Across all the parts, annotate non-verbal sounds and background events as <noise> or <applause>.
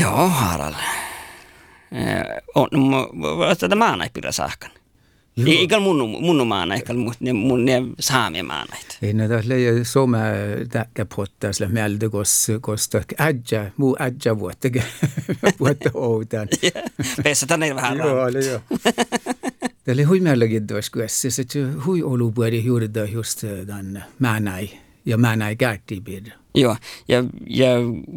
Joo, Harald. On, tätä maana ei pidä saakkan. Eikä mun, mun maana, eikä mun, mun ne saamia maana. Ei näitä leijä some täkkä pottaa sillä mieltä, koska ädjä, muu ädjä vuotta, <laughs> vuotta outan. <laughs> Pessä tänne vähän Joo, oli joo. Oli hui mielenkiintoista, koska se hui olu puoli juuri just tämän määnäi ja määnäi kärtipiirre. Joo, ja, ja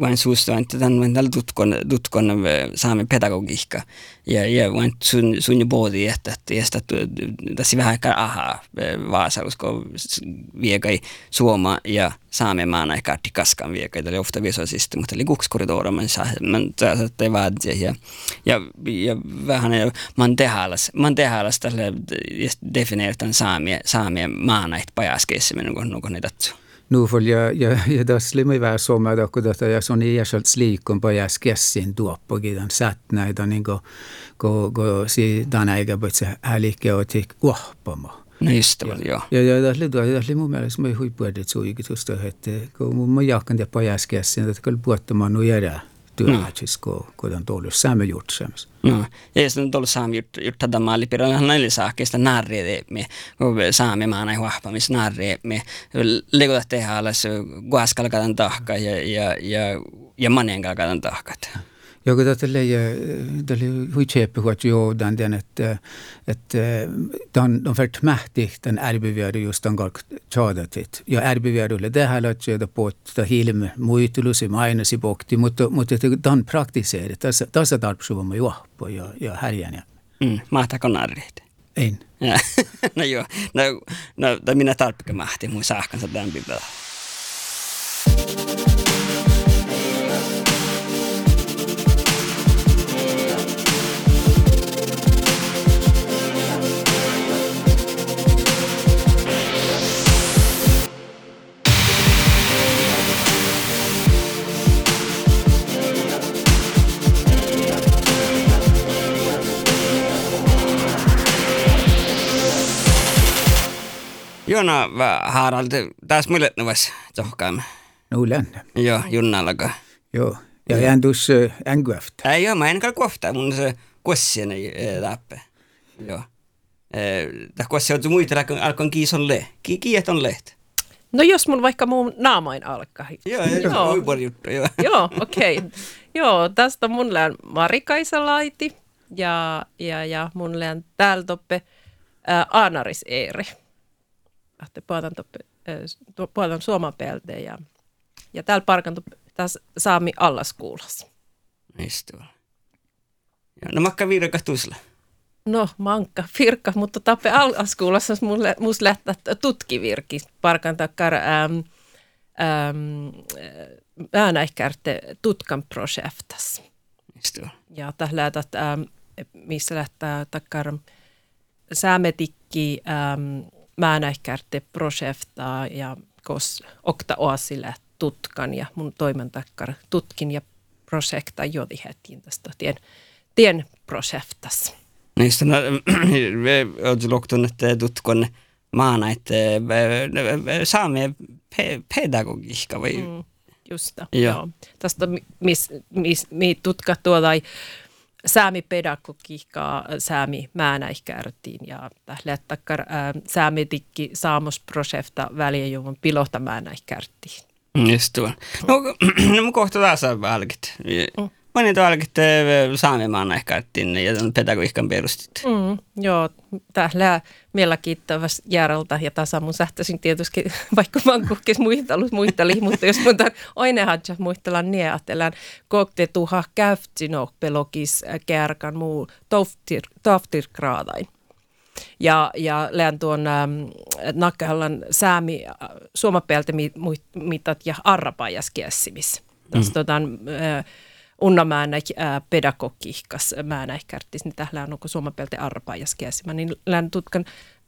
vain suusta, että tämän on tällä tutkon, tutkon saamen pedagogiikka. Ja, ja vain sun, sun boodi, että, että tässä vähän aikaa aha, Vaasa, koska viekai Suoma ja saamen maana ei kartti kaskan viekai. Tämä oli ofta visuaalisesti, mutta oli kukskorridora, men, men det var ja, ja, ja vähän, man tehalas, man tehalas tälle definieeritan saamien, saamien maana, että pajaskeissa, kun niitä Nuufol ja, ja, ja tässä oli vähän somada, kun tätä ja se on iäsalt sliikon pajas kessin tuoppakin tämän sätnäitä, niin kuin kun, kun si tänä eikä se hälikke oti kuoppama. Just det, joo. Ja, ja tässä oli, tässä oli mun mielestä mä huippuedet suikitusta, että kun mä jakkan ja pajas kessin, että kyllä puhuttamaan nu jäädään työlätsis, kun, kun on tullut saamme jutsemus. No, ja sitten on tullut saamme juttu tätä maalipirjoilla, hän näille saakkeista narri me, kun saamme maana huahpamis narri me, leikota tehdä alas, guaskalkatan tahka ja, ja, ja, ja manen kalkatan tahkat. Ja kun tätä oli, tätä oli hui tjepi huot joudan den, että, että on, on färt mähti den erbivärde just den kalk tjadatit. Ja erbivärde oli det här att göra på att hilme muitulus i mainos i bokti, mutta, mutta että den praktiseeri. Tässä, tässä tarpsuvamme juoppo ja, ja härjän. Ja. Mm, mahtako narrit? Ei. <laughs> no joo, no, no, no minä tarppikä mahti mun saahkansa tämän pitää. Jona Harald, taas mulle nuvas tohkaamme. No lännä. Joo, Junnalaga. Joo, ja jään tuossa ängyäftä. Ei joo, mä en kai kohta, mun se kossien läppe. Joo. Tämä kossi on muita, alkoin kiison le. Kiiet on leht. No jos mun vaikka mun naamain alkaa. Joo, joo, joo. juttu, joo. <laughs> joo, okei. Okay. Joo, tästä mun lään Marikaisa Laiti ja, ja, ja mun lään täällä toppe Aanaris Eeri att puhutaan, puhutaan suomapeltä ja, ja täällä parkantu taas saami allas kuulas. Istua. No makka virka tusla. No mankka virka, mutta tappe allas kuulassa mulle, mus lähtää tutkivirki parkan takkar ähm, ähm, äänäikkärte tutkan projektas. Istua. Ja tässä lähtät, ähm, missä lähtää takkar säämetikki ähm, määnäikkärte projektaa ja kos okta oasille tutkan ja mun toimentakkar tutkin ja projekta jodihettiin tästä tien, tien projektas. Niistä no, <clears throat> me olemme loktunut tutkon maana, että saamme pe- pedagogiikka vai? Mm, just joo. joo. Tästä mis, mis, mis tutka tuolla säämi pedagogiikkaa säämi määnäihkärtiin ja lähtäkkär säämi tikki saamosprojekta väliejuvun pilota määnäihkärtiin. Just tuon. No, <clears throat> no kohta taas välkit. Mm. Mä niin tuollakin saami määnäihkärtiin ja pedagogiikan perustit. Mm, joo, täällä meillä kiittäväs järjeltä ja tasa mun sähtöisin tietysti, <laughs> vaikka mä oon kukkis muistellut muisteli, mutta jos mun tämän aina hadja muistella niin ajatellaan, kokte tuha pelokis kärkan muu toftir. Ja, ja lään tuon ähm, nakkahallan säämi äh, suomapeltä mitat ja arrapajas kiessimis. Tuossa mm. tota, äh, unnamäänä äh, pedagogiikkas määnäihkärtis, niin tällä on onko suomapelte arpajas käsimä, niin län tutkan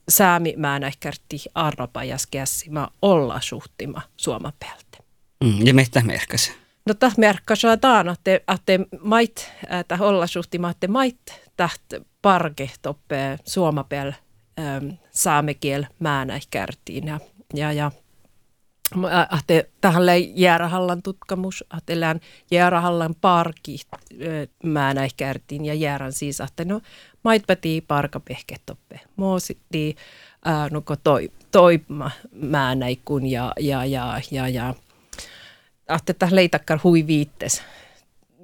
säämi määnäihkärti arpajas käsimä olla suhtima suomapelte. Mm, ja mitä merkkäs? No tämä merkkäs on taan, että, että mait, että olla suhtima, että mait täht parke toppe suomapel ähm, saamekiel määnäihkärtiin ja, ja, ja Ahte, tähän Jäärahallan tutkamus, ahtelään Jäärahallan parki mä näihkärtiin ja Jäärän siis, ahte no mait pätii parka pehketoppe. Moositi nuko toi, toi mä näikun ja, ja, ja, ja, ja ahte tähän leitakkar hui viittes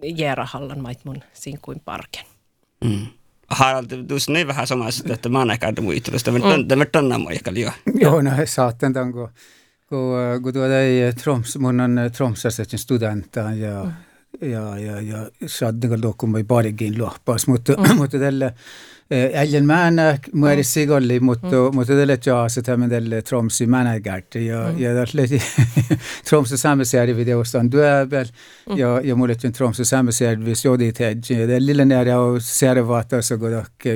Jäärahallan mait mun kuin parken. Mm. Harald, du är vähän samassa, että mä näkään muistelusta, mutta tämä on jo. Joo, no saatten tanko kun, kun tuota ei Troms, mun on Tromsassa student ja, mm. ja, ja, ja saad nagu dokumendi paarikin lohpas, mutta, mm. mutta tällä Äljen määnä muodissa golli, mutta, mm. mutta tällä jaassa tämän tällä Tromsi mänägärt. Ja, mm. ja tällä Tromsi samhällsjärvi on työbel. Mm. Ja, ja mulle on Tromsi samhällsjärvi jodit hedge. Det lilla nära och servata så går det.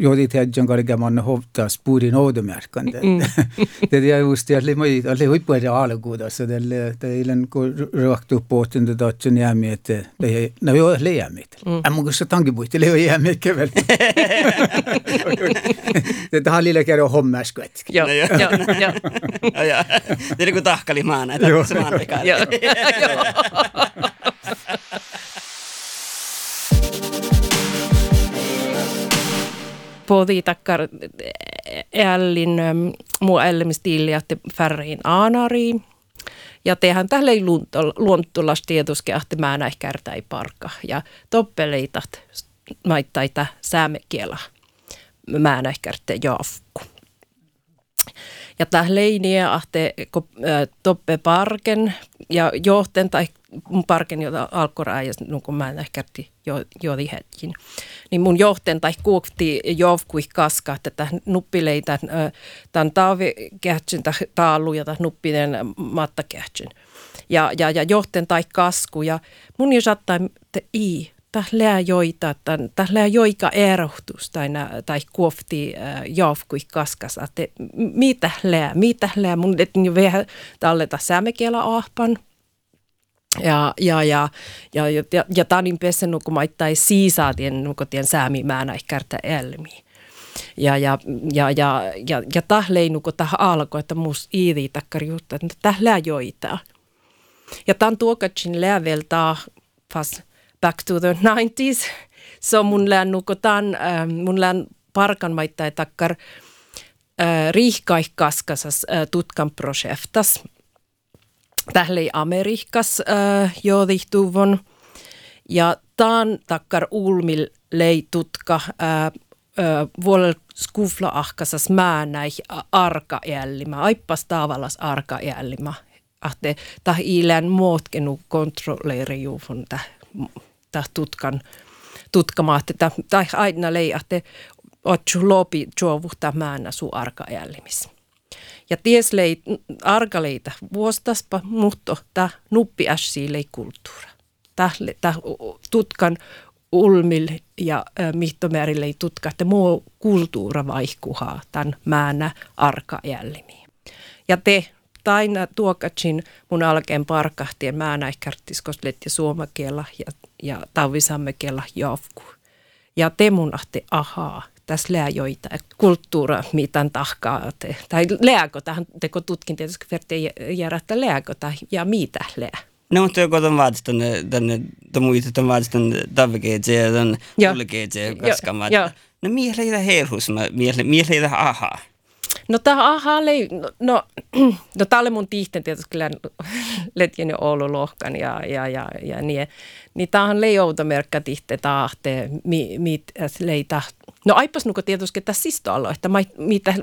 Jodit hedge on kalga man hovtas purin oudomärkande. <laughs> Det är just det, att moi alle huippuja alkuuda, så det det ilen kun ruoktu pohtin det datsen jäämi, että det är när vi har lämit. Ämma kun se tankipuitti, det är jäämi kevel. <laughs> Tähän lille kerran hommäsköt. Joo, joo, joo. joo. joo. Det är kuin tahkalimaana, että joo. se maan Joo, Podi takkar ällin muu ällimistiili, että färriin aanariin. Ja tehän tälle luontulas tietysti, että mä näin kärtäi parka. Ja toppeleitat maittaita säämekielä mä nähkärte jaafku. Ja tämä leiniä ahte toppe parken ja johten tai mun parken, jota alkoraa ja no, kun mä nähkärti jo, jo hetkin. Niin mun johten tai kuokti jovkui kaska, että tämä nuppileitä, tämän taavikähtsyn, taalu ja tämän nuppinen mattakähtsyn. Ja, ja, ja johten tai kasku ja mun jo saattaa, i, tählää joita, tählää joika erohtus tai, tai kuofti äh, jaafkui kaskas, että mitä lää, mitä lää, mun jo vähän talleta säämekielä ahpan, ja, ja, ja, ja, ja, ja, ja tanin pessen nuku maittai siisaatien nuku tien säämi määnä kärtä elmi. Ja, ja, ja, ja, ja, ja tahlei nuku tähän alkoi, että mus iiri takkar juttu, että tählää joita. Ja tämän tuokatsin lääveltä fast back to the 90s. So mun lään nukotan, äh, mun lään parkan maittai takkar äh, riihkaihkaskasas äh, tutkan projektas. Tählei Amerikkas äh. Ja taan takkar ulmil lei tutka äh, äh, vuolel skufla ahkasas määnäih arka ällimä, aippas tavallas arka ällimä. Ahte tah ilän muutkenu kontrolleerijuufon täh ta tutkan tutkamaat, että tai aina leijatte otsu lopi juovuhta määnä su arkaällimis. Ja ties lei argaleita vuostaspa, mutta ta nuppi ässi lei kulttuura. Ta tutkan ulmil ja mihtomäärin lei tutka, että muu kulttuura vaihkuhaa tämän määnä arkaällimiin. Ja te taina tuokatsin mun alkeen parkahtien mä näikkärttiskos letti suomakiela ja, ja tavisammekella jafku. Ja te mun ahti ahaa, tässä lää joita kulttuura, mitä tahkaa te. Tai lääkö tähän, teko tutkin tietysti verti järjestää lääkö ja mitä lää. No, mutta joku on vaatis tänne, tänne muita on vaatis tänne tavkeetse ja ja kaskamaan. No, mieleitä herhus, mieleitä ahaa. No tämä aha oli, no, <clears throat> no, no oli mun tihten tietysti kyllä letjen Oulu lohkan ja, ja, ja, ja niin. Niin tämä on leijoutomerkka tihte tahte, mi, mit leita. No aipas nuko tietysti tässä sistoallo, että mä, mitä,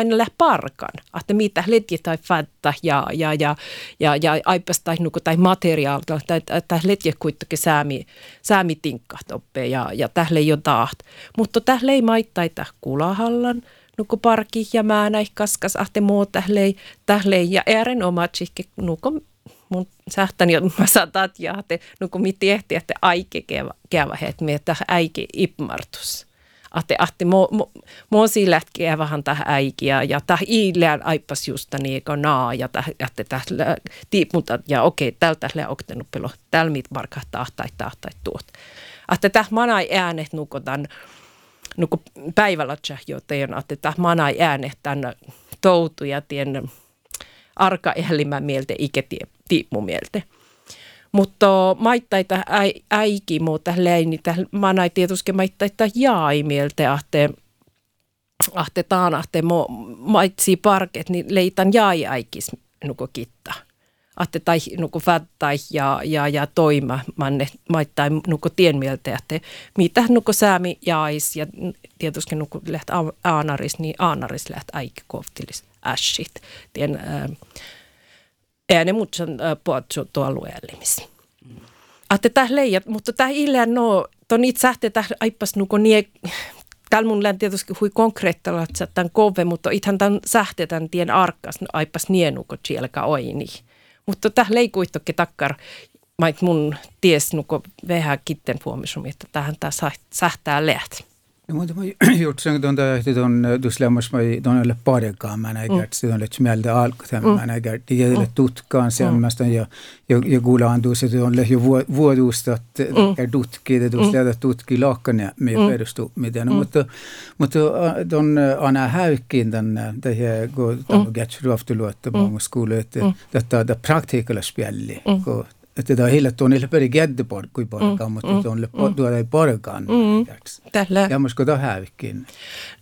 en lähde parkan, että mitä letji tai fatta ja, ja, ja, ja, ja aipas tai nuko tai materiaalta, tai, tai letji kuitenkin säämi, säämi tinkkat oppee ja, ja tähle ole taht. Mutta tähle ei maittaita kulahallan, nuku parki ja mä näin kaskas ahte muu tählei, tählei ja äären oma tsikke nuku mun sähtäni, että mä saatat ja te nuku mi tehti, että aike keva het me täh äike ipmartus. Ahte, ahte mo, mo, mo sillä kevähän täh äiki ja, täh iilään aippas justa niiko naa ja täh, että täh tiiputa ja okei, tältä lä oktenut pelo, täl mit markahtaa tai tahtai tuot. Ahte täh manai äänet nukotan, kun päivällä jo teidän, että manai äänehtän toutuja tien arka elämä mieltä ikä tiipmu mieltä. Mutta maittaita äiki muuta leini, mä näin tietysti maittaita jaai mieltä, ahte, ahte taan, ahte mo, maitsi parket, niin leitan jaai äikis nuko kitta. Ahte tai nuko fattai ja, ja, ja toima manne maittai nuko tien mieltä, että mitä nuko säämi jaais ja tietysti nuko läht aanaris, niin aanaris läht äikki kohtilis äshit. Tien, äh, ääne mutsan äh, puhuttu alueellimis. Ahte täh leijat, mutta täh ilään no, ton itse sähte täh aippas nuko nie, täällä mun län tietysti hui konkreettilla, että tämän kove, mutta ithän tämän sähte tämän tien arkkas no, aippas nienuko sielkä oini. Mutta täh leikuittokke takkar, mait mun ties nuko vähän kitten huomisum, että tähän tää sähtää leht. No, mutta mä gjort sen tuon tähti tuon duslemas mä tuon ole parekaan mä näin kertsi tuon lets mieltä alkuun mä näin kertsi jädelle tutkaan semmästä ja ja ja kuulaan tuossa tuon le jo vuodusta että tutki det tuossa lähtä tutki lakkane me perustu miten mutta mutta tuon ana häykkin tänne tähän kun tämä gets ruoftuluotta många skolor että detta praktikalla spelli kun että tämä hille tuon niille peri geddeporkkui porkaan, mutta mm, tuon mm. tuolla ei porkaan. Mm, tällä. Ja musko.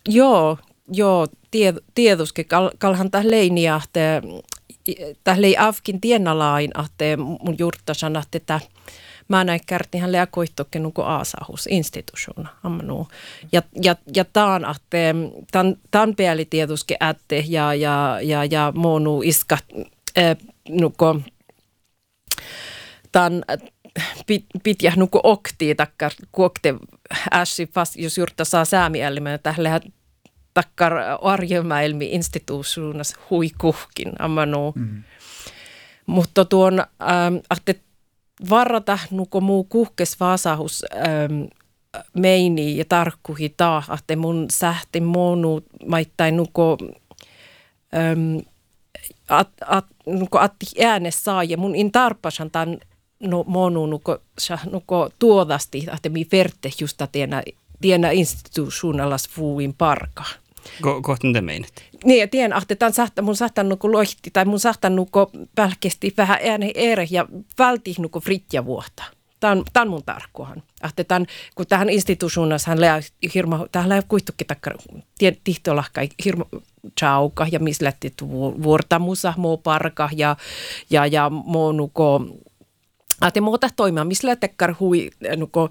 Joo, joo, tied, tieduske, kal, kalhan tämä leini, että tämä lei afkin tiennalain, että mun juurtasan, että mä näin kärtihän lea koittokke nuku aasahus institutiona ammanu. Ja, ja, ja taan, tämän, tämän pääli tietysti ätte ja, ja, ja, ja monu iska äh, nuko tan pit, pitjä nuku okti takkar kuokte äsi fast jos jurta saa säämielmä tähän takkar arjemäelmi instituutionas huikuhkin ammanu. Mm. Mutta tuon ähm, ahte varrata nuko muu kuhkes vaasahus ähm, meini ja tarkkuhi taa, ahte mun sähti monu maittain nuko ähm, at, at, nuko atti ääne saa ja mun in tarpasan tämän no, monu nuko, nuko tuodasti, että mi verte justa tiena, tiena institutionalas fuuin parka. Ko, kohta te meinat? Niin, tien, tämän sahta, mun sahtan nuko lohti, tai mun sahtan nuko pälkesti vähän ääne ere ja välti nuko fritja vuotta. Tämä on, tämä on mun tarkkuhan. Tämän, kun tähän institutionassa hän lää hirma, tähän lää kuittukin takkar, tihtolahka hirma chauka ja missä lähti vuortamusa muu parka ja, ja, ja muu nuko Att muuta toimia, missä tekkar hui nuko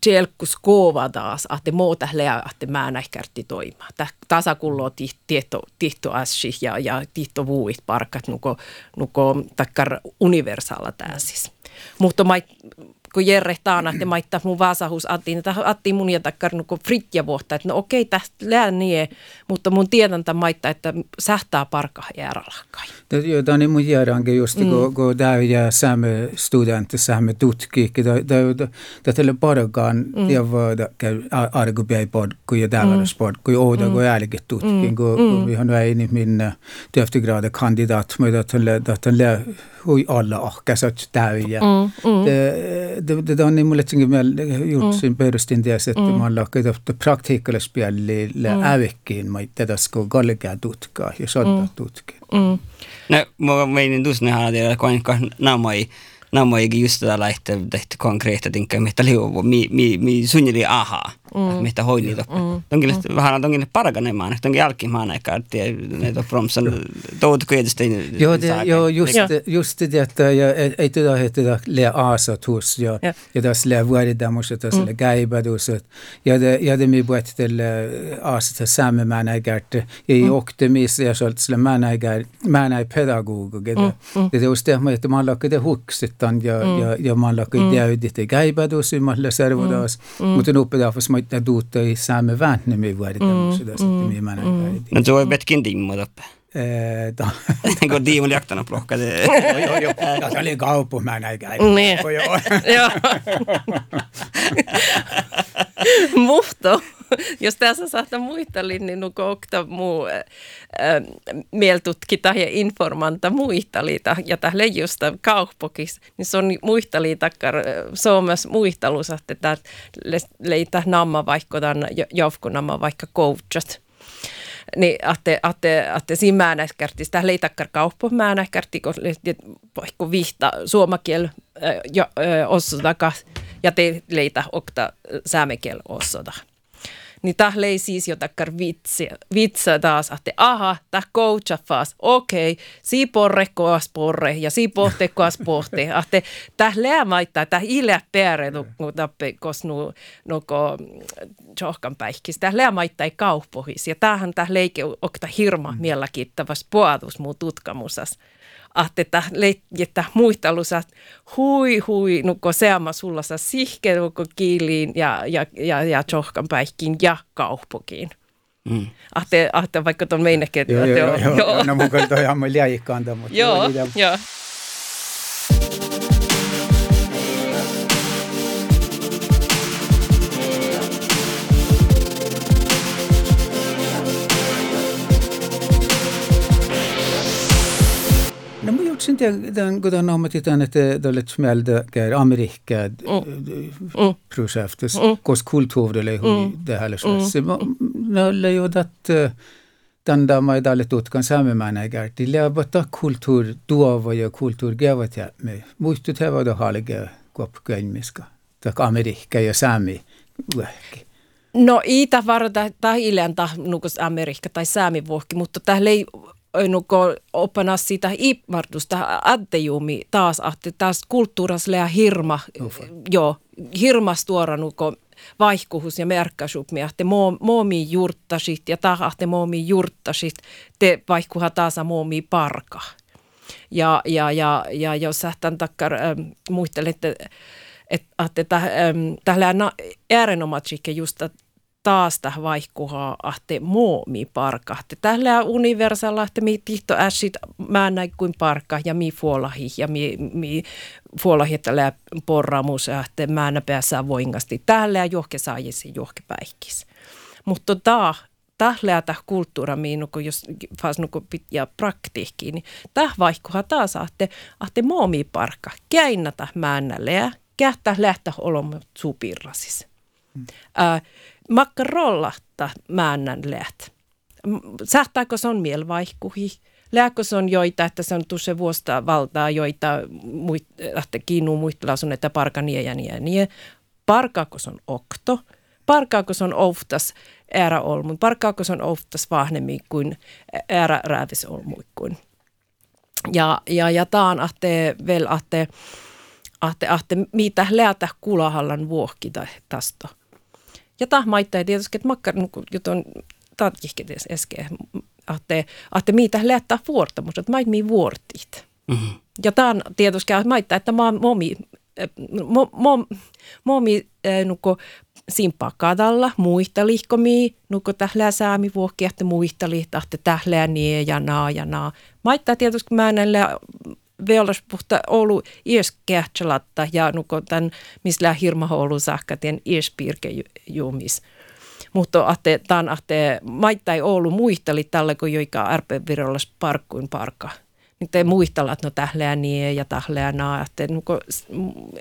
tjelkkus koova taas, että muuta lea, että mä näihkärti toimia. Tasakullo tieto, tieto assi ja, ja tieto vuuit parkat nuko, nuko takkar universaala tää siis. Mutta kun taana, että <clears throat> maittaa mun vaasahus attiin, että atti mun ja takkar nuko fritja vuotta, että no okei, tästä lää nie, mutta mun tiedän tämän maittaa, että sähtää parka jääralahkai. Joo, tämä on mun jäärankin just, mm. kun, kun tämä ja saamme studentti, saamme tutki, että tällä parkaan mm. ja voida käy arkupäin podku ja tällainen mm. podku ja ouda, kun älkää tutkin, kun vi har nu en min työftigrada kandidat, mutta on hui alla ahkasat täyjä. teda on niimoodi meillä juutsin mm. perustintias, että mm. mulla on käytetty praktiikkalaispielillä mm. ävikkiin, mä tätä sko kalkea tutkaa ja sota tutkia. Mm. No, mä meinin tuossa nähdä, että kuinka nämä ei namoi nammoikin just tätä lähteä tehty konkreetta tinkkaa, mitä liuvu, mi, mi, mi sunnili ahaa, mm. mitä hoidli toppe. Mm. Tonkin mm. vähän tonkin paranemaan, tonkin jälkimään aikaa, että ne on promsan tuot kuitenkin. Joo, det, joo, just, just det, että ja, ei tätä hetetä lää aasat hus, ja, ja. ja tässä lää vuodidammus, ja tässä lää käibadus, ja det, ja det mi puhutte tälle aasat saamme mänägärt, ja i optimis, ja så att mä näikä, mä näin pedagogu, det, det är just det, että mä lakka det huksit, vaatan ja mm., ja, ja ma alla kõik mm. jõudid mm. mm. ei käiba tuossa ümmarille servudas, mm. mutta nuppedahvas ma ütlen, et uut ei saa me väänne, me ei võeta mm. seda, et mm. me ei mäleta. no tuleb, et kindlasti mõõdab petkin timmu toppe. Ta... Kun tiimul jaktanut plohkad. joo, joo. Ja <laughs> se oli kaupu, mä näin käin. Niin. Joo. Muhto. jos tässä saattaa muistella, niin nuko okta muu äh, mieltutkita ja informantta muistalita ja tähän leijusta kauppokis, niin se on muistali takkar Suomessa muistelus, että leitä namma vaikka tämän jovkunamma vaikka coachat. Niin atte, atte, atte siinä määnäiskerti, sitä leitakkar kauppo määnäiskerti, kun vaikka vihta suomakiel ja ossoda ja te leitä okta saamekiel ossoda niin tämä lei siis jotakin vitsi, vitsa taas, että aha, tämä coacha fas, okei, okay, si porre koas porre ja si pohte <laughs> koas pohte, että tämä lää maittaa, tämä ilä pääre, kun tappe kos nu, nuko johkan päihkis, tämä lää maittaa ei kauppohis, ja tämähän tämä leike okta hirma mm. mielenkiintoista puotus muu tutkamusas että että muistelussa hui hui nukko seama sullassa sihke nukko kiiliin ja, ja, ja, ja johkan päihkin ja kaupokiin. Mm. Ahte, ahte vaikka tuon meinekin. Joo, joo, joo, joo, joo. No mun kyllä toi ihan liäikkaanta, mutta joo, joo. Sen den godan ammatitan että dalet smälde kär Amerikka projektet kos kulttuurille hui det här läs. Nalle jo dat den där mai dalet utkan saamemana ägar till läbata kulttuur tuova ja kulttuur gevat ja me muistut heva da halige kop käimiska. Tak Amerikka ja vähki. No itä varata tai ilenta nukos Amerikka tai saami vuokki, mutta tähän ei nuko opana sitä imartusta addejumi taas, että taas kulttuuras lea hirma, joo, hirmas tuora nuko vaihkuhus ja merkkasupmi, että moomi jurttasit ja tahahte moomi jurttasit, te vaihkuha taas moomi parka. Ja, ja, ja, ja jos sähtän takkar ähm, muistelette, että ähm, tällä äärenomatsikke just taas tähän vaihkuhaa ahte moomi parka. Tällä universalla, että mi tihto äsit mä näin kuin parka ja mi fuolahi ja mi, mi fuolahi, että lää porramus että mä päässä voingasti. Tällä johke saajisi johke päihkis. Mutta taa tällä täh kulttuura miinuko, jos fas nuko ja praktiikkiin, niin täh vaihkuha taas ahte, ahte moomi parka. Käinnätä mäännäleä, kähtä lähtä olomme supirrasis. Hmm. Äh, makka rollahta mäännän läht. Sähtääkö se on mielvaihkuhi? Lääkö se on joita, että se on tuossa vuosta valtaa, joita muit, että kiinnu muistella sun, että parka nie ja nie nie. Parkaako se on okto? Parkaako se on oftas ära olmun? Parkaako se on oftas vahnemmin kuin ära räävis olmun kuin? Ja, ja, ja taan ahte vel ahte, ahte, ahte mitä läätä kulahallan vuokki tästä ja tämä maittaa tietysti, että makkar, jutun tatkihketes äsken, että, että mitä lähtää vuortamus, että mait mii vuortit. Mm-hmm. Ja tämä on tietysti maittaa, että mä momi, mo, mo, momi nuko simpaa kadalla, muista lihkomii, nuko tählää säämi vuokki, että muista lihtaa, tählää nie ja naa ja naa. Maittaa tietysti mä näillä veolas puhta Oulu ieskähtsalatta ja nuko tämän, missä hirma Oulu saakka tien iespirke juumis. Mutta ahte, tämän ahte maittai Oulu muisteli tällä, kun joika arpevirollas parkkuin parka. Niin te muistella, että no tähleä nie ja tähleä naa. Että, nuko,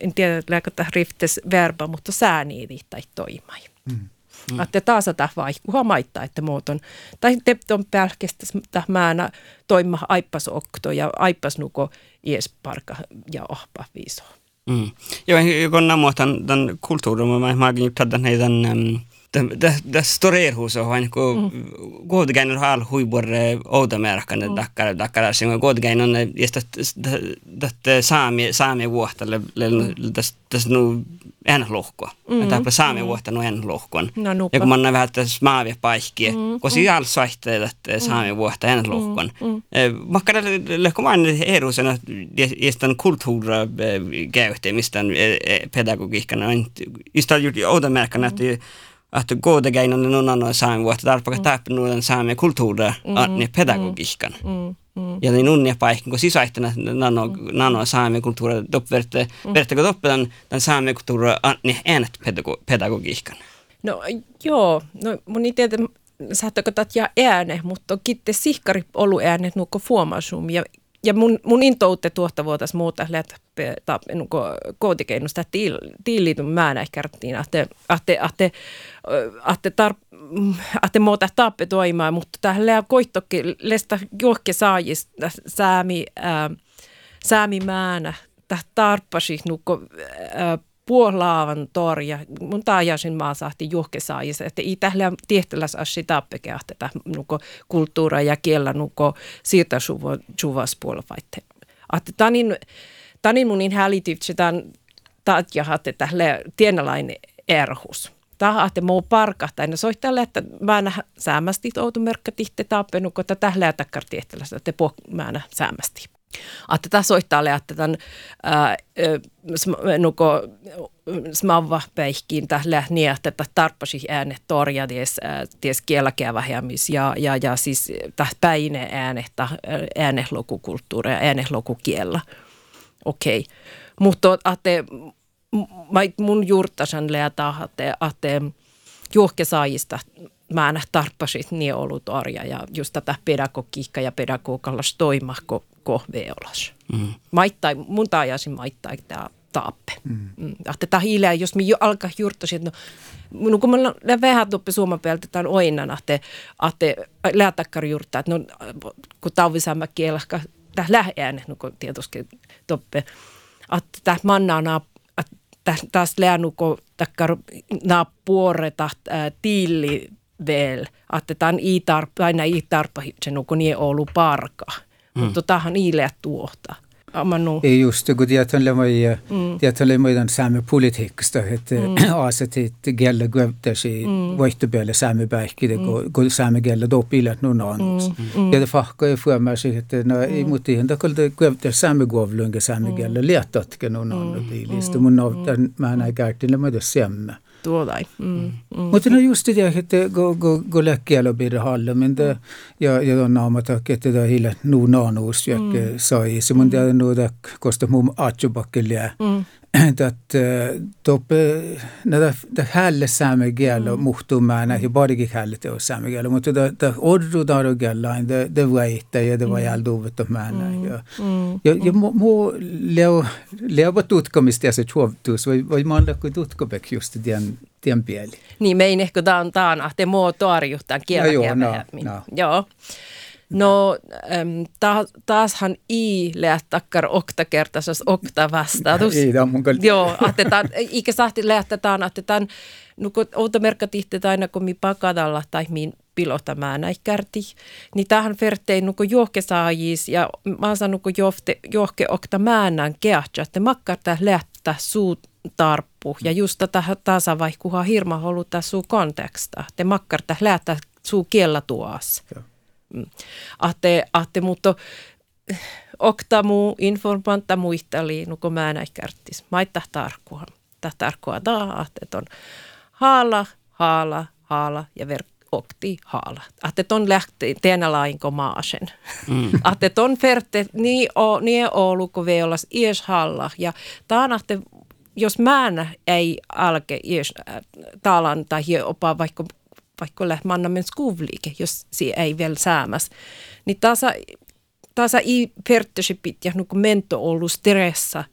en tiedä, että tämä riftes verba, mutta sääni tai toimai. Mm. Mm. Että tämä vaihkuha maittaa, että muoton. Tai on pälkestä määnä toima aippas okto ja aippas nuko ies parka ja ohpa viiso. Mm. Joo, kun nämä tämän kulttuurin, mä mä olen tämän heidän on vain kun kuitenkin on hal huibor outomärkan det dakkar dakkar sen kuitenkin on just det saami saami vuotalle tästä tästä nu en lohko. Että på saami vuotta nu en lohkon. Ja kun man vähän tässä maavi paikki, kun siellä soihteet että saami vuotta en lohkon. Makkara lehko vain erusena jestan kulttuura käyttämistä pedagogiikkana. Just outomärkan että että kuitenkin on noin annoin saami mm. täppä nuolen saami kulttuura mm. ne pedagogiikan. Mm. Mm. Ja niin unnia paikka, kun sisäihtänä nano, mm. nano saami kulttuura doppverte, mm. verte kun tämän saami kulttuura ne äänet pedagogiikan. No joo, no mun tiedä, saattako ja ääne, mutta kitte sihkari olu äänet nuukko fuomasum ja ja mun, mun intoutte tuotta vuotas muuta, että nuko kootikeinnusta tiiliityn määnä ehkä kerttiin, että että että että muuta tappe toimaa, mutta tällä koittokin lesta johke saajista säämi ää, säämi määnä, tarppasi nuko ää, puolaavan torja. Mun taajasin maa saahti juhkesaajis, että ei tällä tiehtäläs assi tappekeah tätä nuko kulttuuria ja kiellä nuko siirtä suvas puolvaitte. Että tanin, tanin munin hälityt tämän taatja että tälle tienalainen erhus. Että muu parkahtaa. Ja soittajalle, että mä en säämästi outu merkka tihte tappenu, kun tätä lähtäkkar tiehtälästä, että mä en säämästi. Että tässä soittaa että tämän nuko smavva päihkiin tällä niin, että tarppasi äänet torja ties, ties kielakävähjämis ja, ja, ja siis päine äänet, äänehlokukulttuuri ja äänehlokukiellä. Okei. Okay. Mutta että mun juurtasan leata, että, että juhkesaajista mä en tarppasit niin ollut arja ja just tätä pedagogiikka ja pedagogikalla toimahko kohveolas. Mm. Maittai, mun taajasin maittai tämä taappe. Mm. Mm. Tämä hiileä, jos me jo alkaa juurtasi, että no, no kun mä vähän tuppi suomen päältä tämän oinan, että että läätäkkari juurtaa, että no kun tauvisamme kielä, tämä lähään, no kun tietysti toppe, että tämä manna on taas läänuko takkar naa puoreta tiili vel, että tämän i-tarpa, aina i-tarpa, se nuko nie ollut parka. Mm. Mutta tähän iileä tuota. Amanu. Ei just, kun tietyllä moi, mm. tietyllä moi on saamme politiikasta, että mm. <clears throat> asetit gälla gwebtäsi mm. vaihtopeille saamme päihkide, mm. kun saamme gälla dopilat nun annus. Mm. Ja det fakka är för mig att no ei mut ihan takalta gwebtä saamme govlunga saamme gälla lietatke nun annus. Liistä mun on mä näin käytin, mä tässä semme tuodai. Mm, mm. mm. Mutta no just det, että go, go, go läkkiällä pidä halle, men det, ja, ja on naamatak, että det hillä nuu naanuus, ja mm. sai, se mun tiedä nuu, kosta mun <clears throat> atsubakkeliä, mm. att toppe näitä hälle saamme kielä muhtumaan näihin parikin hälle teo saamme kielä mutta da ordu daru kielä det det vaita ja det var jäl duvet och man ja. Ja ja mo leo leo tutkamista ja se chuovtus vai vai man lakku tutkabek just den den pieli niin mein ehkä taan taan ahte mo toarjuhtan kielä joo no, no. joo No äm, ta, taashan i lähtakkar okta vastaus. Ei, tämä mun Joo, ahtetaan, ikä sahti lähtetään, ahtetaan, no kun outa merkka tihtet aina kun mi pakadalla tai min pilota mä näikärti, niin tähän vertein nuko johke saajis ja mä sanon nuko johte, johke okta määnän keahtja, että makkar tää lähtää suu tarppu ja just tätä tasa vaihkuhaa hirma holuttaa suu konteksta, te makkar tää lähtää suu kiellä tuas. Joo ahte, ahte mutta oktamu informanta muisteli, nuko mä näin kärttis. Maita tarkkua. Tämä tarkkua taa, että on haala, haala, haala ja ver okti haala. Ahte on lähti teena lainko maasen. Mm. <laughs> Ahte on ferte niin o niin ollut kuin veolas ies halla ja taan ahte jos mä ei alke ies äh, talan tai opa vaikka vaikka lähmanna men skuvliike, jos se ei vielä säämäs. Niin tasa, tasa i perttösipit ja nuku mento ollut stressa.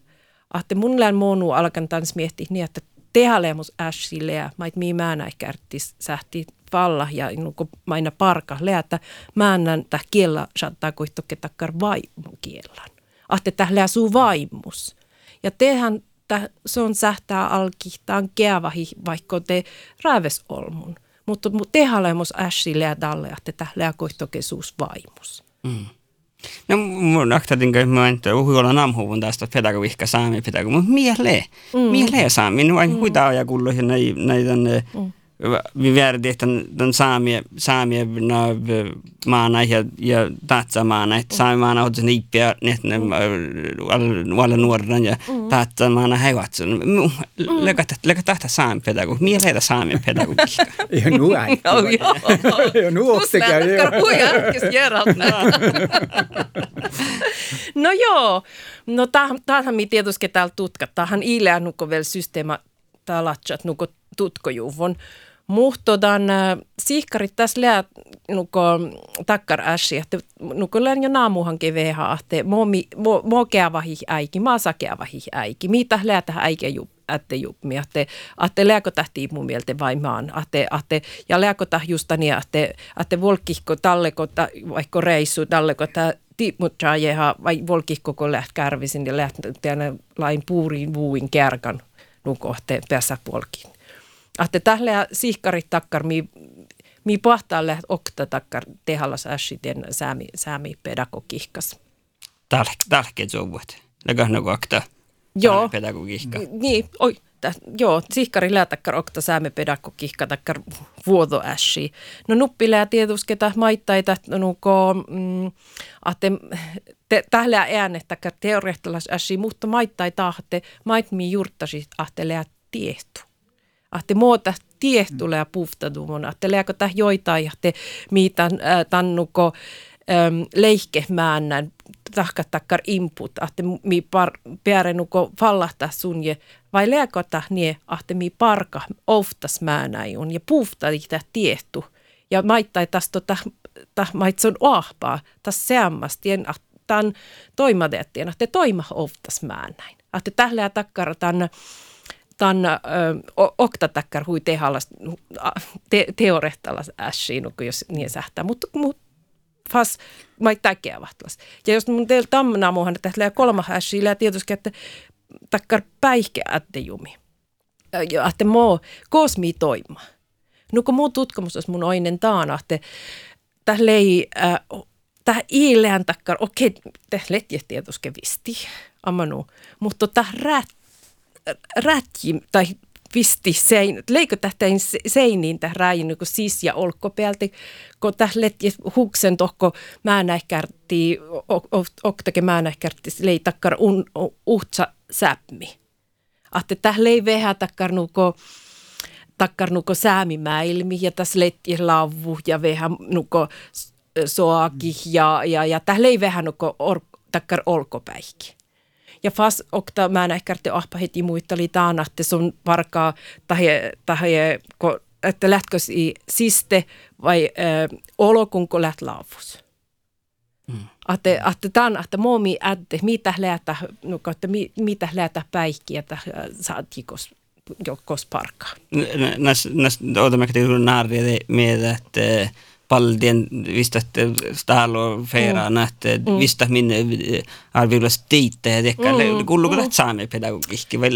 Ahte mun lään monu alkan tans miettiä niin, että tehalemus ässille ja mait mii määnä kärttis sähti falla ja nuku maina parka leätä mäännän täh kiellä saattaa kuitenkin takkar vaimon kiellän. Ahte täh suu vaimus. Ja tehän se on sähtää alkihtaan keavahi, vaikka te räävesolmun. Mutta tehalemus ässille ja dalle, että tällä koihtokesuus vaimus. Mm. No mun aktatin että mä en uhuolla namhuvun tästä pedagogiikka saami pedagogiikka, mutta mieleen, mm. mieleen saami, no aina huitaa ja kulloihin näitä mm vi värde den, den saamia, saamia na maana ja, ja tatsa maana, että saami maana on sen iippiä ne walla nuoran ja tatsa maana heivatsun. Lekata, lekata saami pedagogi, mie leitä saami pedagogiikka. Ja nu är Ja nu också kan jag. No joo, no tämähän mi tietysti täällä tutkat, tämähän ileä nuko vielä systeema, tää latsat nuko tutkojuvon. Muhtodan sihkarit tässä lää nuko takkar äsi, että nuko lään jo naamuhan keveha, että mo, keavahi äiki, maa sakeavahi äiki. Mitä lää tähän äike jup, ätte jupmi, että että lääkö tähti mun mieltä vai maan, että että ja lääkö täh justa niin, että että volkihko talleko vaikka reissu talleko tä tiipmutsaajeha vai volkihko kun läht kärvisin ja läht lain puuriin vuuin kärkan nukohte pesäpolkin. Ahte tähle sihkarit takkar mi, mi pahtalle okta takkar tehallas äsiten säämi, säämi pedagogihkas. Tälke sovut. Lägä no akta Joo. pedagogihka. Niin, oi, täh, joo, sihkari läätäkkar okta säämi pedagogihka takkar vuodo äsi. No nuppilää tietusketä maittaita, no nuko, mm, ahte, te, ääne takkar teoreettalas äsi, mutta maittai tahte, mait mi juurtasi ahte lää tiehtu ahte muuta tiehtule ja puhtadumon, ahte lääkö joitain, ahte miitan äh, tannuko ähm, leihkemäännän tahkatakkar input, ahte mi par, päärenuko fallahta sunje, vai lääkota nie, ahte mi parka oftas määnäjun ja puhtadi tiehtu. Ja maittai tas tota, ta maitson ahpaa, tas seammastien, tan toimadeettien, ahte toima oftas määnäin. Ahte tählää takkar tan, tan oktatäkkär hui tehallas te, teorettalas ässiin, jos niin sähtää, mutta mut, fas mai täkeä vahtlas. Ja jos mun teillä tammana muuhan, että lähtee kolma ässiin, tietysti, että takkar päihke ätte jumi. Ja että mo kosmi toima. No kun muu tutkimus olisi mun oinen taana, että tählei äh, tähän iileän takkar, okei, te letjä tietysti visti, amanu, mutta tähän rät rätji tai pisti sein, leikko tähtäin seiniin tähän räjin niin sis ja olkkopäältä, kun tähän letji huksen tohko mä nähkärti, oktake mä nähkärti lei takkar un, uhtsa säpmi. Ahte tähän lei vehä takkar nuko, takkar nuko säämimäilmi ja tässä letji lavu ja vehä nuko soaki ja, ja, ja tähän lei vehä nuko or, takkar olkopäihki. Ja fas okta mä nähkärti ahpa heti muitteli taana, että sun varkaa tahi, tahi, että lähtkö i siste vai äh, olokunko läht laavus. Mm. Ahte, ahte tämän, että muomi ädde, mitä lähtä, no, että mi, mitä lähtä päihkiä, että saatjikos jokos parkaa. Näs, näs, odotamme, että med että paldien vist att stalo fera mm. att mm. vist att min arvilas tiitte ja tekka mm. kulluko mm. saame pedagogikki vai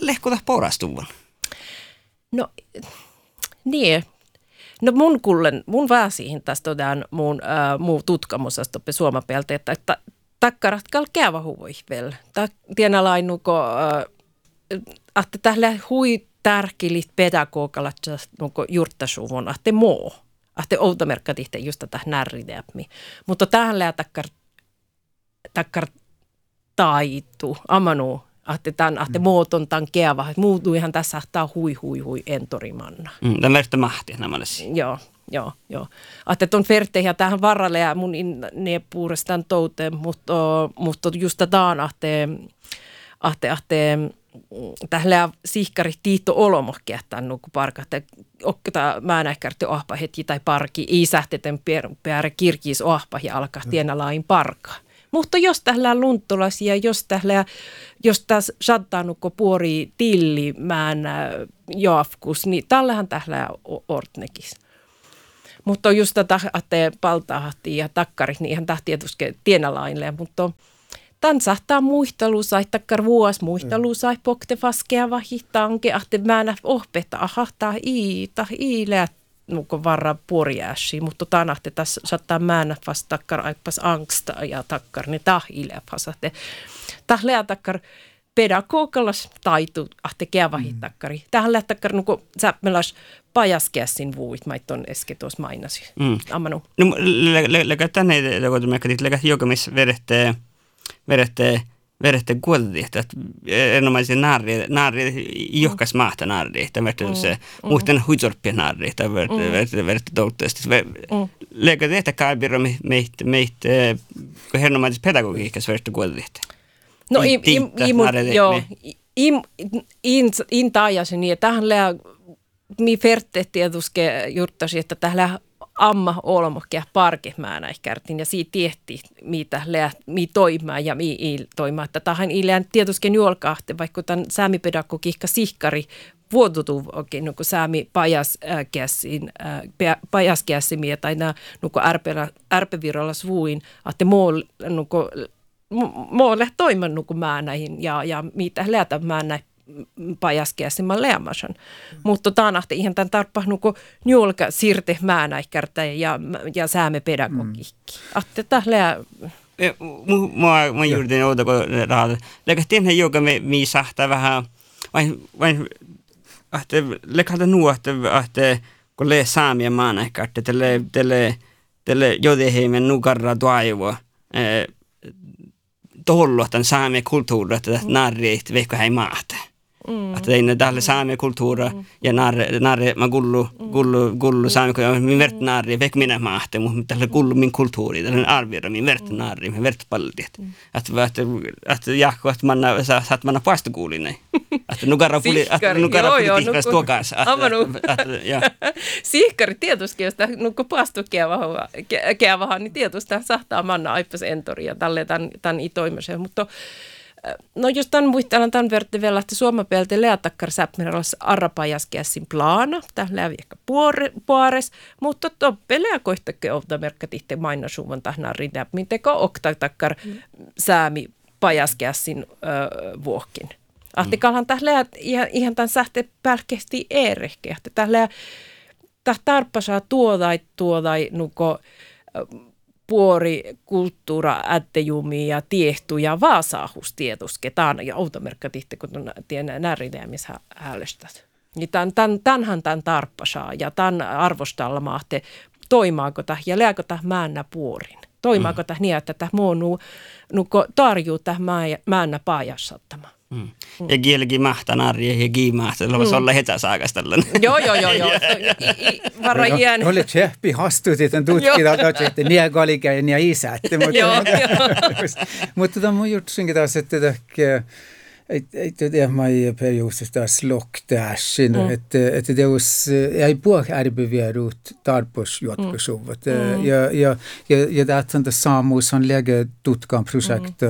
lehkuta porastuvan. No niin, No mun kullen, mun väsihin tästä on mun äh, muu tutkamusesta suomapeltä, että, että takkarat kal käyvä huvoi vielä. Tiedä lainuko, äh, että tällä hui tärkelit pedagogalat nuko juurtasuvun, että moo. Ahte outomerkka tihte just tätä närrideäpmi. Mutta tähän takkar, takkar taitu, amanu, ahte tämän, mm. muoton tämän keava. Muutu ihan tässä ahtaa hui hui hui entorimanna. Mm, tämän verta mahti nämä Joo, joo, joo. Ahte ton ferte ja tähän varalle ja mun ne puurestaan touteen, mutta, mutta just tämän ahte, ahte, ahte, tällä sihkari tiitto olomo kehtaan nuku parka, että okkata mä näkärti ohpa heti tai parki, ei sähteten pääre kirkis ohpa ja alkaa tienä lain parka. Mutta jos tällä lunttulasia, jos tällä, jos tässä saattaa nukko puori tilli mään joafkus, niin tällähän tällä ortnekis. Mutta just tätä, paltahti ja takkarit, niin ihan tahti tietysti tienalainille, mutta Tan sahtaa muistelu sai takkar vuos muistelu sai pokte faskea vahitanke ahte määnä ohpeta ahahtaa ii ta ii läät nuko varra puoriäsi, mutta tanahte tässä saattaa määnä vasta takkar aikpas angsta ja takkar ne tah ilepasahte. Tah lää takkar pedagogalas taitu ahte keavahi mm. Tähän lähtäkkar nuko säpmelas pajaskässin vuit, mä ton eske tuossa mainasi. Mm. Ammanu. No, läkä tänne, kun mä kätit, läkä jokamis vedette vedette, vedette kuolti, että erinomaisia naarri, naarri johkas maahta naarri, että vedette se mm. muuten että vedette, vedette toutteesti. Leikka tehtä kaibiro meitä, meitä, kun erinomaisessa pedagogiikassa vedette kuolti. No, i, i, i, joo, in, in, in taajasin niin, että tähän lää mi ferte tietuske juttasi, että tällä amma olmokia parkemäänä ikäärtin ja siitä tietti, mitä lää, mi toimia ja mi il. Että tähän ilään tietysti juolkahte, vaikka tämän säämipedagogikka sihkari vuotutu oikein niin säämi pajaskässin, äh, pajaskässimiä tai nämä niin ärpevirralla suuin, että muu niin toimen niin näihin ja, ja mitä läätä näin pajaskeasimman leamasan. Mm. Mutta taanahti ihan tämän tarppahnuko njulka sirte määnäikärtä ja, ja sääme pedagogikki. Mm. Atte tählää... Mua, mä juuri outo, kun rahat. Läkättiin joka me sahtaa vähän, vain, vain, ahte, lekata nuo, ahte, ahte, kun le saamia maanäikärtä, tälle, tälle, tälle jodeheimen nukarra toivoa. Tollo, tämän saamia kulttuuria, että narrit, veikko hei maata. Mm. Att det är dalle saame kulttuura mm. ja narre, narre ma gullu, gullu, gullu saame, min vert narri, vek minä maahte, mutta tälle gullu min kulttuuri, tälle arvioida min vert narri, min vert. Att, att, att jakko, att man att man pasta kuulinen. <laughs> Att nukara puli, att nukara puli tihväs tuokas. <laughs> Sihkari tietysti, jos nukko pastu keavahan, niin tietysti sahtaa manna aipas entori ja tälle tämän itoimisen, mutta No just tämän muistelan tämän verran vielä, että suomapelti leatakkar säpmirällä arrapajaskässin plana, tämä läviäkkä puores, mutta toppelea koittakke olta merkkatitte mainasuuvan tähän rinä, mitenkä oktatakkar mm. säämi pajaskässin äh, vuokin. Ahtikalhan tähän ihan, ihan tämän sähte pälkehti eerehke, että tähän tarppasaa tuodai tuodai nuko puori kulttuura ättejumi ja tiehtu ja vaasahus tietuske. Tämä ja automerkka tihti, kun tien missä häälestät. Niin tämän, tämän, tämänhän tämän tarppasaa ja tämän arvostalla mahte toimaako tämä ja lääkö tämä mäännä puorin. Toimaako mm. tämä niin, että tämä muonu nuko tarjuu tämä mäännä paajassattama. Mm. Ja kielikin mahtaa narja ja kiimahtaa, se voisi mm. olla hetäsaakas tällainen. Joo, joo, joo. joo. <laughs> Varo iän. Oli tsehpi hastutit, on tutkita, että niin kalikä ja niin isät. <laughs> <laughs> Mutta tämä on juttusinkin taas, että ei tiedä, mä ei periodista slocktäsin, mm. että että teos ei puhua ärbeviedut tarpos jatkosuvat. Mm. Ja, ja, ja, ja det att Samus han lägger tutkan projekt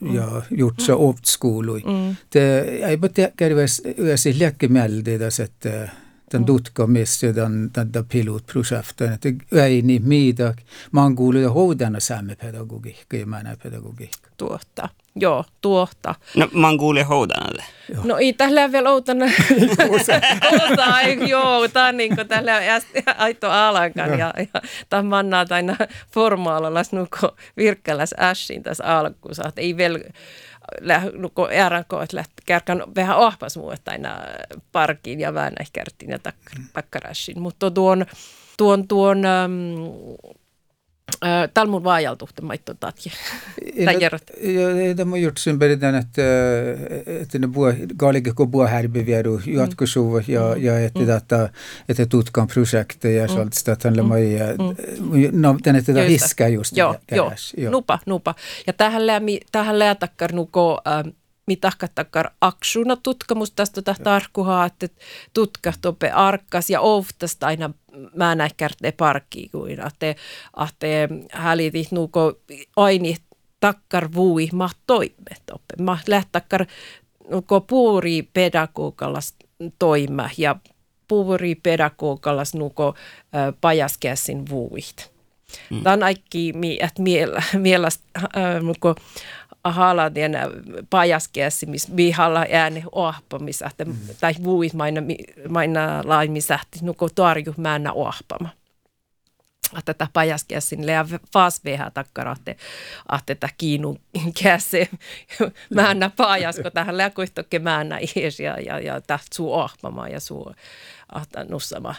mm. ja gjort så oft skolor. Mm. Det ei bara teker yösi läkemäldi, että den tutka missä den, den, den pilotprojekten, että ei niin mitä, mä oon kuullut houdana saamme pedagogiikka ja mä pedagogiikka. Tuotta. Joo, tuohta. No mä oon kuullut houdanalle. No ei tällä vielä outana. <laughs> Kuusa, joo, tää on niin kuin tällä aito alankan ja, ja tämä mannaa aina formaalalla nuko virkkäläs ässin tässä alkuun. Ei vielä nuko RNK, että lähti kärkän vähän ohpas muu, että aina parkiin ja vähän ja takkarassin. Mutta tuon, tuon, tuon um, Täällä mun vaajaltuhte maitto tatje. Det må gjort sen berdan att että ne bua galike ko bua härbivieru jatkosuva ja ja että data että tutkan projekte ja sånt så att han mai no den että det hiska just joo, joo, nupa nupa. Ja tähän lämi tähän läätakkar nuko mitahkattakkar aksuna tutkamus tästä tarkkuhaa, että tutkahtope arkkas ja oftasta aina mä näkärte parkkiin kuin, että, että hälitit nuko aini takkar vui ma toimet oppe. Ma lähtakkar nuko puuri pedagogallas toima ja puuri pedagogallas nuko pajaskäsin vuit. Mm. Tämä on aikki, että mielestä nuko haladien pajaskeessa, missä vihalla ääni ohpamissa, mm. tai vuit maina, maina laimisähti, nuko tarju määnä ohpama. Että tämä pajaskeessa ja fas veha takkara, että että kiinu <laughs> käse <laughs> määnä pajasko tähän läkoistokke määnä ies ja, ja, ja täht suu ohpama ja suu nussama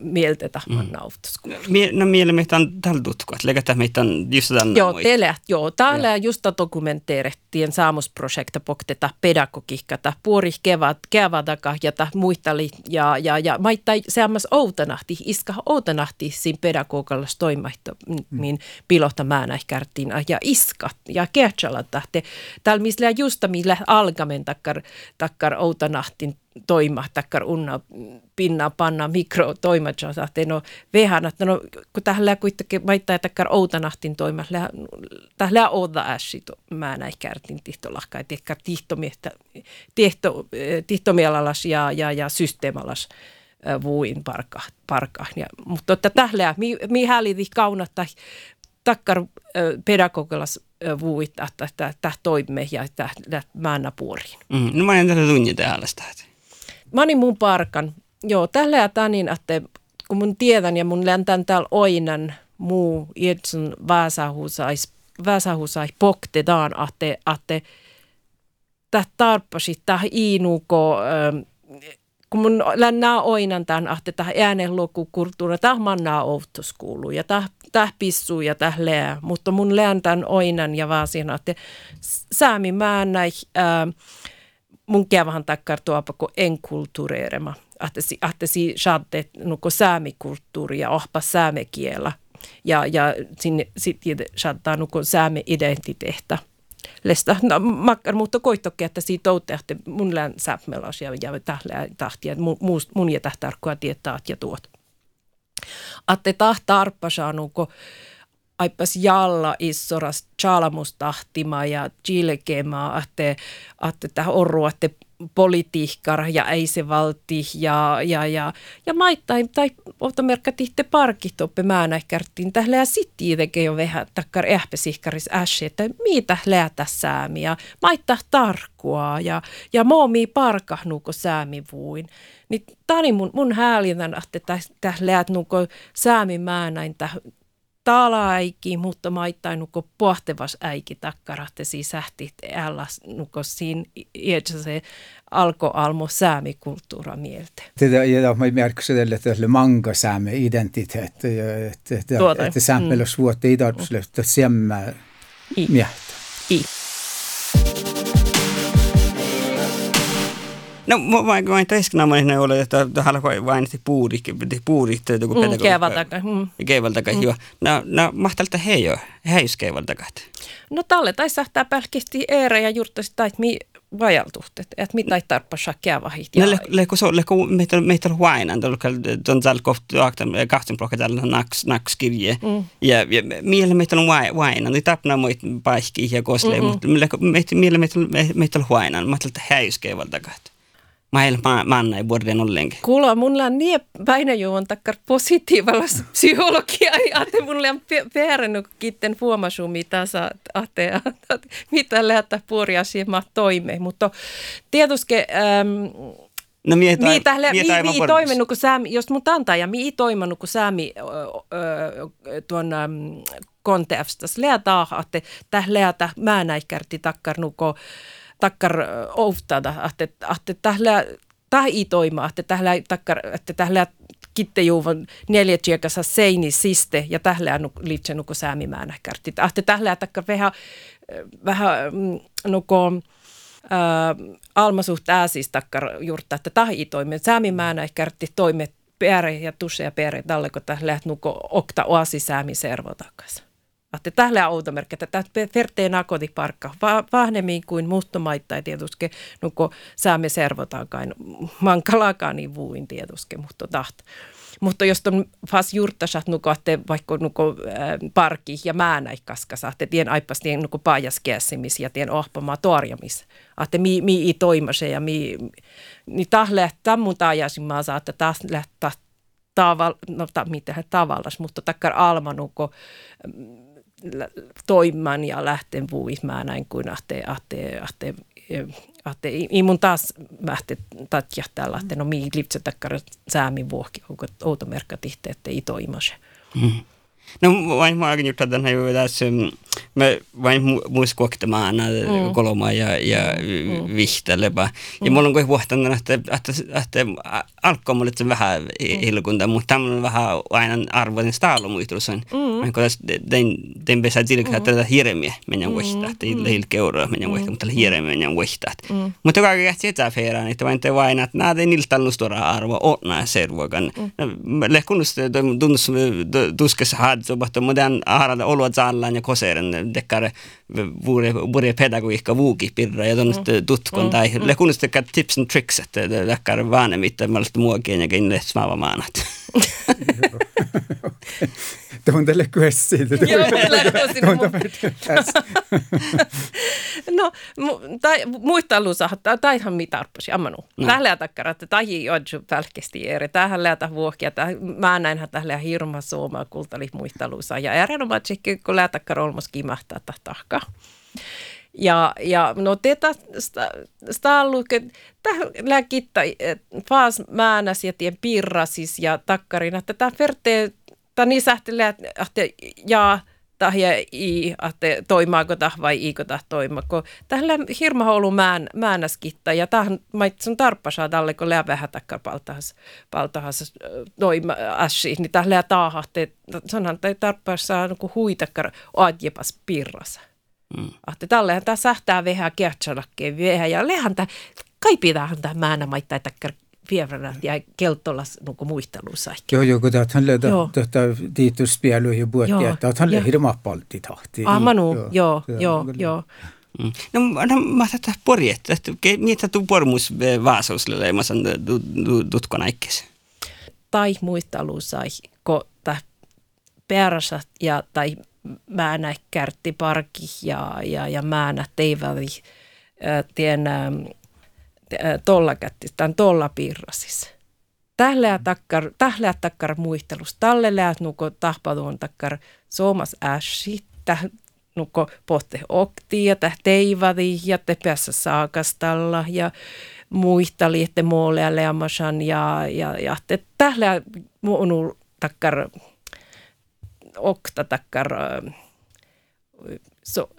mieltä tahman mm. Mie, no mielestäni on tällä tutku, että leikata meitä on just tämän Joo, teille, joo. Täällä ja. just dokumenteerehtien saamusprojekta pokteta pedagogikata puori kevat, kevadaka ja muistali ja, ja, ja maittai seammas outanahti, iska outanahti siinä pedagogalla toimaihto, mm. min pilota määnäihkärtiin ja iskat ja kertsala tahte. Täällä missä just millä algamen takkar, takkar outanahtin toima, takkar unna pinna panna mikro toimatsa, että no vehän, että no kun tähän kuitenkin vaittaa takkar outanahtin toima, tähän outa ässi, mä näin kärtin tihtolahka, että ehkä tihtomielalas ja, ja, ja systeemalas vuin parka, parka. Ja, mutta että tähän, mi, mi häli kaunata takkar pedagogilas vuit, että tämä toimme ja tämä määnä puoriin. Mm, no mä en tällä tunni täällä sitä. Olin mun parkan. Joo, tällä ja tanin, että kun mun tiedän ja mun läntän täällä oinan muu iedsun väsähusais, väsähusais poktetaan, että, että tämä tarpasi, tämä iinuko, kun mun lännää oinan tämän, että tämä äänenlukukulttuuri, tämä mannaa kuuluu ja tämä, tämä pissuu ja tämä leä, mutta mun lään oinan ja vaan siinä, että säämi mä näin, mun tuopa kuin enkultureerema, että si, että si saatte nuko säämikulttuuri ja ohpa säämekielä ja, ja sinne sitten saattaa nuko sääme identiteettä lesta. No, makkar, mutta koittokin, että siitä outte, että mun lään säpmelas ja, ja tählää tahtia, mun, mun ja tähtarkkoa tietää ja tuot. Atte tahta arppa saanuko aipas jalla issoras chalmustahtima ja chilkemaa, että, että tähän orru, että politiikkar ja ei se valti ja, ja, ja, ja maittain tai ottamerkka tihte parkit oppe määnäkärttiin tähle ja sitten tekee jo vähän takkar ähpesihkaris äsi, että mitä läätä säämiä, maittaa tarkkua ja, ja moomi parkahnuuko säämivuin. Niin tani mun, mun häälitän, että tähle nuko säämi määnäin talaikin, mutta maittain nuko pohtevas äiki takkarahte sisähti ällas nuko siinä iätsä se alko almo säämikulttuura mieltä. Tätä ja mä märksin tälle tälle manga sääme identiteet ja että että tuota. että vuotta idarpsle että semmä miehtä. I. No vain tesknaaminen ne oli, että halkoi vain se puuri, puuri, että kun pedagogi. Kevaltaka. Mm. Kevaltaka, mm. joo. No, no mahtalta he jo, he just kevaltaka. No talle tai sähtää pälkisti eere ja juurtasi tai mi vajaltuhtet, että mitä ei tarpeeksi kävahit. No leko so leko meitä meitä huainan, tuon tällä kohtaa kahden plokka tällä naks naks kirje. Mm. Ja miele meitä on huainan, niin tapna muit paikki ja kosle, mutta meitä miele meitä meitä huainan, mä tältä häyskevaltaka. Maailma manna ei vuoden ollenkin. Kuulla, mulla on niin päinäjuon takkar positiivalla psykologia, että mulla on peärännyt kitten huomasuun, mitä sä ahte, mitä lähtää puoria siihen toimeen. Mutta tietysti... Ähm, No mie tai, mie, tähle, mie, mie, mie toiminut kuin säämi, jos mun antaa ja mie toiminut kuin säämi tuon äm, kontekstas. Lää taa, että tähle mä näikärti takkarnuko takkar oftada, että, että tällä ei toima, että tällä takkar, että tällä kittejuuvan neljä tjekassa seini siste ja tällä liitse nuko säämimään kärti. Että tällä takkar vähän, vähän mm, nuko äh, almasuht ääsis takkar juurta, että ei toimi. Säämimään kärti toimet perä ja tusse ja perä, tällä kun tällä nuko okta oasi säämi servo takaisin. Että tällä automerkki, että tämä verteen akotiparkka, va, vahnemmin kuin muuttomaittain tietysti, nuko saamme servotaankaan, mankalakaan niin vuin tietysti, mutta tahta. Mutta jos on fas juurtasat nuko, että vaikka nuko äh, parki ja määnäikkaskasa, että tien aipas tien nuko paajaskäsimis ja tien ohpamaa torjamis, että mi, mi ei toimase ja mi, niin tahle, tammun taajasin maa saa, että taas lähtää taval, no ta, mitä tavallas, mutta takkar alma nuko, toimimaan ja lähten puhumaan näin kuin ahte, ahte, ahte, ahte, ei mun taas lähte tatja täällä, että no mii livtse takkara säämi vuokki, onko outomerkka tihte, että ei toimase. Mm. No vain olen juttu tämän jo tässä, mä vain muiskohtamaan mm. kolma ja, ja mm. vihtelevä. Ja mulla on kuin huohtanut, että, että, että alkoi mulle vähän hilkunta, mutta tämä on vähän aina arvoinen staalo muistus. Mm. Kun den, den pesä tilkää tätä hirmiä meidän vuosta, että hilke euroa meidän vuosta, mutta hirmiä meidän vuosta. Mutta kaikki jätti sitä feeraan, että vain te vain, että nämä ei niiltä stora arvo, onna servokan. Lehkunnus tunnus tuskessa so bahto modern aharada olo zallan ja koseren tämän dekkare vuori pedagogiikka vuuki pirra ja tuonne mm. tutkon tai mm. le kunnista tips and tricks että dekkare vaane mitä mä olisin muokin ja kinne smaava Tuontele kyessiin. Joo, No, tai muista alussa, tai ihan mitä arpasi, ammanu. No. Tällä takkara, että tahi odju välkesti eri. Tähän läätä vuokia, mä näinhän tällä hirma suoma kultali muista alussa. Ja erinomaisesti, kun läätakkara olmos kimahtaa tahkaa. Ja, ja no tätä stalluke, tähän lääkitta faas määnäs ja tien pirrasis ja takkarina, että tämä verte, tämä niin sähtelee, että ja tahja i, että toimaako tah vai iiko tah toimako. Tähän hirma ollut mään, määnäskitta ja tähän sun tarppasaa tälle, kun lää vähän takkar paltahas, paltahas toima assi, niin lää taahahte, sanhan, että tarppasaa niin huitakkar adjepas pirrasa. Mm. Ahte tällehän tämä sähtää vähän kehtsalakkeen vähän ja lehän tämä, kai pitäähän tämä määnä maittaa takkar vievänä ja kelttolas nuku muistelussa. Joo, joo, kun tähän löydä tätä tiituspielu ja puhutti, että tähän löydä hirma palti tahti. Ah, manu, joo, joo, joo. Mm. No, no mä tätä porjetta, että mitä tuu pormus vaasausille, mä sanon tutko näikkes. Tai muistelussa, kun tämä perasat ja tai määnä kärttiparki ja, ja, ja määnä teiväli tien tolla kättis, tämän tolla piirrasis. Tähleä takkar, tähleä takkar muistelus, tälle läät nuko tahpaduon takkar suomas äsi, täh nuko pohte okti ja täh teivadi ja te päässä saakastalla ja muistali, että mooleja leamasan ja, ja, ja te tähleä muunu takkar okta takkar so,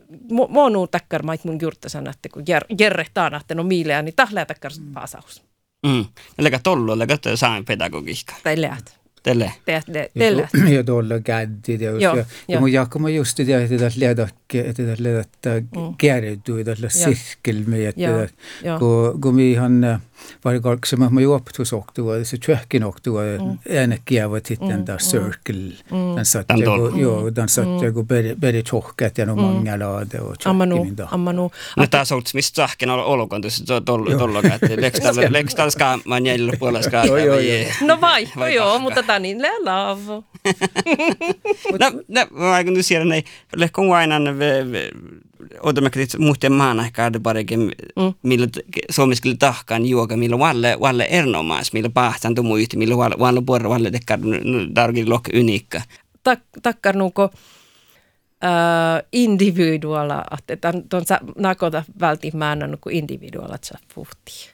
monu takkar mait mun juurta että kun jerre taanahte no miileä, niin tahlea takkar paasaus. Mm. Eli tollu, eli saamen pedagogiikka. Tai läht. Tälle. Tälle. Ja tuolla käddi. Ja mun jakama just det että det leda että det leda että kärrytyy tällä siskelmiä. Kun kun mi han var kalkse ma juoptu soktua se tjöhkin oktua ääne kievät sitten där circle. Den satt jag jo den satt jag beri beri tjohkat ja no många lade och Ammanu ammanu. No taas olts mistä sähken olkoon tuossa tollu tollu että ska man jäljellä puolesta. No vai, joo, mutta tani le lavo. No, no, mä kun ser nej, le kon wainan odomakrit muuten maan ehkä parikin, mm. millä suomiskille tahkaan juoka, millä valle, valle erinomais, millä pahtan tumu yhtä, millä valle, valle puolella valle tekkar tarkin lok unikka. Tak, takkar nuko uh, individuala, että ton nakota välttämättä nuko individualat saa puhtia.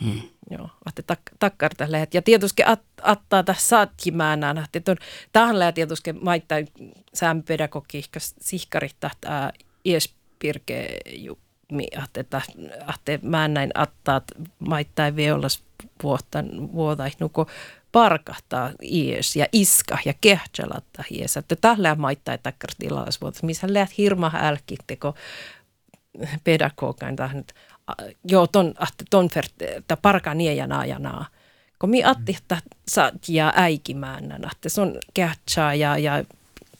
Mm. Joo, että tak, takkar lähet. Ja tietysti at, attaa tässä saatkimäänään, että ton, tähän lähet tietysti maittaa sään pedagogiikka sihkarit tahtaa ies pirke mi, että, että mä näin attaat maittain veolas vuotta vuotai nuko parkahtaa ies ja iska ja kehtsalatta ies. Että tällä maittain takkar tilalas vuotta, missä läht hirma älkitteko pedagogan tähän, joo ton, että ton että parka niejana ja naa. Kun mi atti, että saat ja äikimäännän, että se on kehtsää ja, ja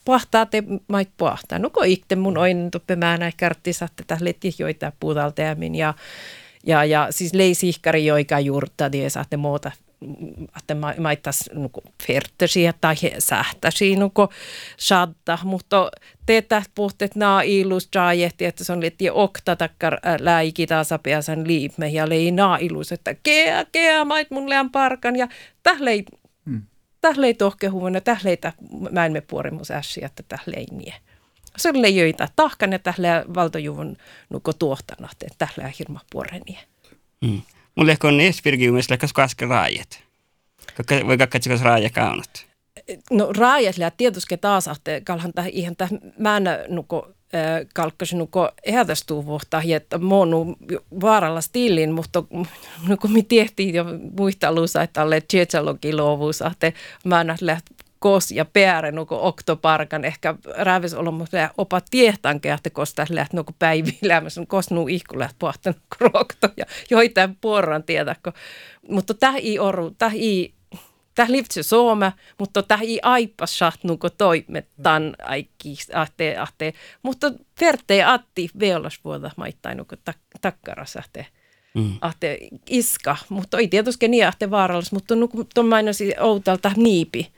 pohtaa te mait pohtaa. Kun itse mun oin tuppe määnä karttisa tätä leti joita puutalteamin ja, ja, ja siis lei sihkari joika juurta die saatte muuta että maittas nuku fertesiä tai sähtäsi nuku shadda, mutta teetä puhteet naa ilus jajehti, että se on leti okta takkar läiki tasapiasan liimme ja lei naa ilus, että kea, kea, mait mun lean parkan ja tählei tählei tohkehuuna, tähleitä mä en me puorimus äsi, että tählei nie. Se oli joita tahkan ja tähleä valtojuvun nuko tuohtana, että tähleä hirma puorenie. Mm. Mulle on Esbirgi mielestä lähkäs kasken raajat. Voi kakkatsikas raaja kaunat? No raajat lää tietysti taas, että kalhan ihan tähän mä en nuko kalkkasinuko ehätästuvuhta, että monu vaaralla stillin, mutta <laughs> no kun me tehtiin jo muista alussa, että alle tjetsalogin luovuus, että mä läht kos ja peäre nuko oktoparkan ehkä räävis olemus opa tiehtanke, että kosta läht nuko päivilämässä, kos nu ihku läht pohtan krokto <laughs> ja joitain porran tietäkö. Mutta täh ei oru, täh ei Tämä liittyy Suome, mutta tämä ei aipa toimet tämän aikki, ahte, ahte. Mutta verte atti veolasvuoda maittain nuko takkarasahte. Mm. Ahte iska, mutta ei tietysti niin ahte vaarallis, mutta nuko mainosi outalta niipi.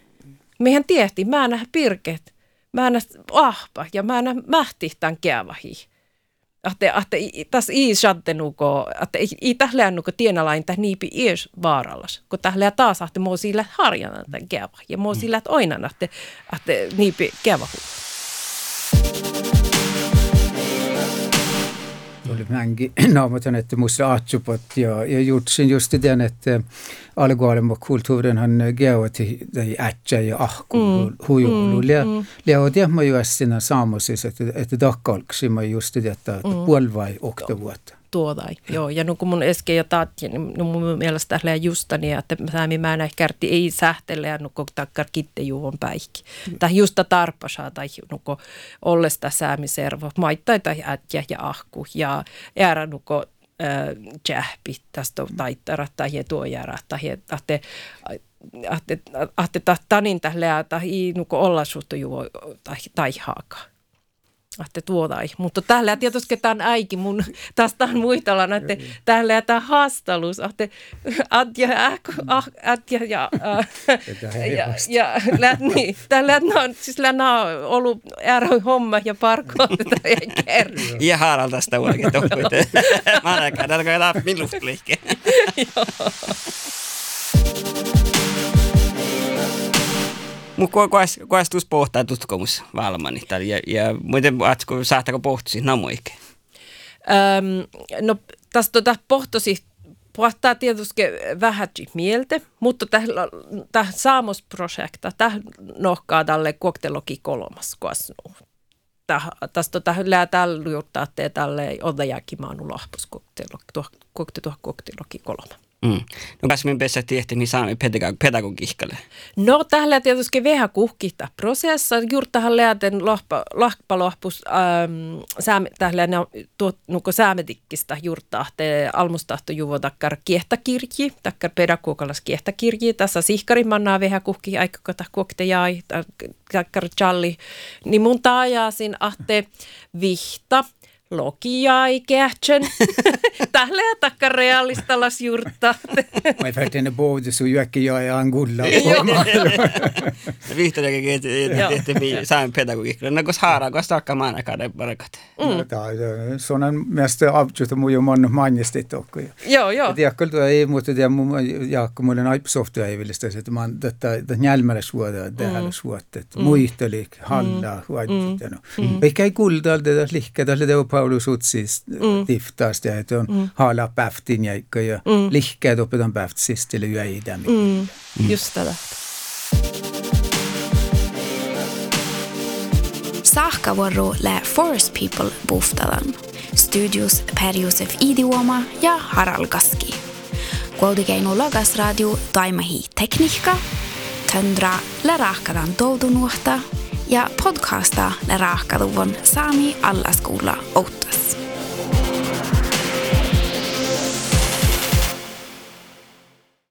Mehän tiehti, mä nähdä pirket, mä nähdä ahpa ja mä nähdä mähti tämän että, että tässä ei satte nuko, että ei tähle nuko tienalain täh niipi ees vaarallas, kun tähle taas että mo sillä harjana tämän keva, ja mo sillä oinan, että, että niipi keva oli mängi <clears throat> naamatan, että musta atsupot ja, ja jutsin just den, että alkualema kulttuurin han geoti tai ätsä ja ahku mm. huijulu. Mm. Ja, mm. ja tiedämme ju siinä saamosissa, että, että dakkalksimme just det, että mm. puolvai oktavuotta tuodai. Joo, ja no kun mun äsken jo taattiin, niin no mun mielestä lähtee justani, että säämi mä näin kärti ei sähtele ja nuko takkar kitte juuvon päihki. Mm. Tai justa tarpasaa tai nuko ollesta säämi servo, maittai tai ätjä ja ahku ja äärä nuko jähpi tästä taittara tai tuo jäära tai ahte ahte ahte tanin tai nuko olla suhto juo tai tai haakaa että tuodai. Mutta täällä tietysti tämä on äiki mun, tästä on muitala, että täällä tämä haastalus, että adja, ah, adja ja, ja, ja lät, niin, täällä on, siis länä on ollut ääräi homma ja parkoa tätä ja kerran. Ja haaral tästä oikein tohkuit. Mä ainakaan, täällä on min luftliike. <laughs> Joo. Mutta koestus pohtaa tutkimus valmani. Ja, ja muuten atko saattako pohtosi namoike? Öm, no tästä tuota, pohtosi pohtaa tietysti vähän mieltä, mutta tämä saamosprojekta, tämä nohkaa tälle kokteloki kolmas koasnu. Tästä tota, tällä juurtaa tälle odajakin maanu lahpus kokteloki kolmas. Mm. No kas min bästa min saami pedagog, pedagogihkalle? No tällä tietysti vähän kuhkita prosessa. Juurtahan lääten lohpa, lohpa lohpus ähm, sääme, tällä tuot nuko säämetikkistä juurtaa te almustahto juvo takkar kiehtakirji, takkar pedagogalas kiehtakirji. Tässä sihkari mannaa vähän kuhki aika kota kuokte jäi, takkar challi. Niin mun taajaasin ahte vihta lokiaikähtsen. <laughs> Tällä takka realistalas jurtta. <laughs> Mä färtene både så jäkki jag är angulla. Vihtoinenkin tehtiin sään pedagogiikalla. No kun haara, kun stakka maanakauden parakat. Sådana mest avtjuta mu ju man manjestit och. Joo, <laughs> joo. Det jag kulta ei mutta det mu jakko mulle naipsoftua ei vilistä että man tätä njälmäle suoda det här suotet. Muistelik halla huadit no. Eikä ei kulta det lihkä tälle det Paulus Utsis mm. tiftaast ja että on mm. haala päftin ja ja mm. lihkeet opetan päftsist eller yäidämi. Mm. mm. Just tätä. Saakkavuoro lä Forest People buhtadan. Studios Per Josef Idioma ja Harald Gaski. Kuultikeinu Logas Radio Taimahi Tekniikka, Töndra lä rahkadan toutunuhta ja podcasta le raakaduvon saami alla skola outas.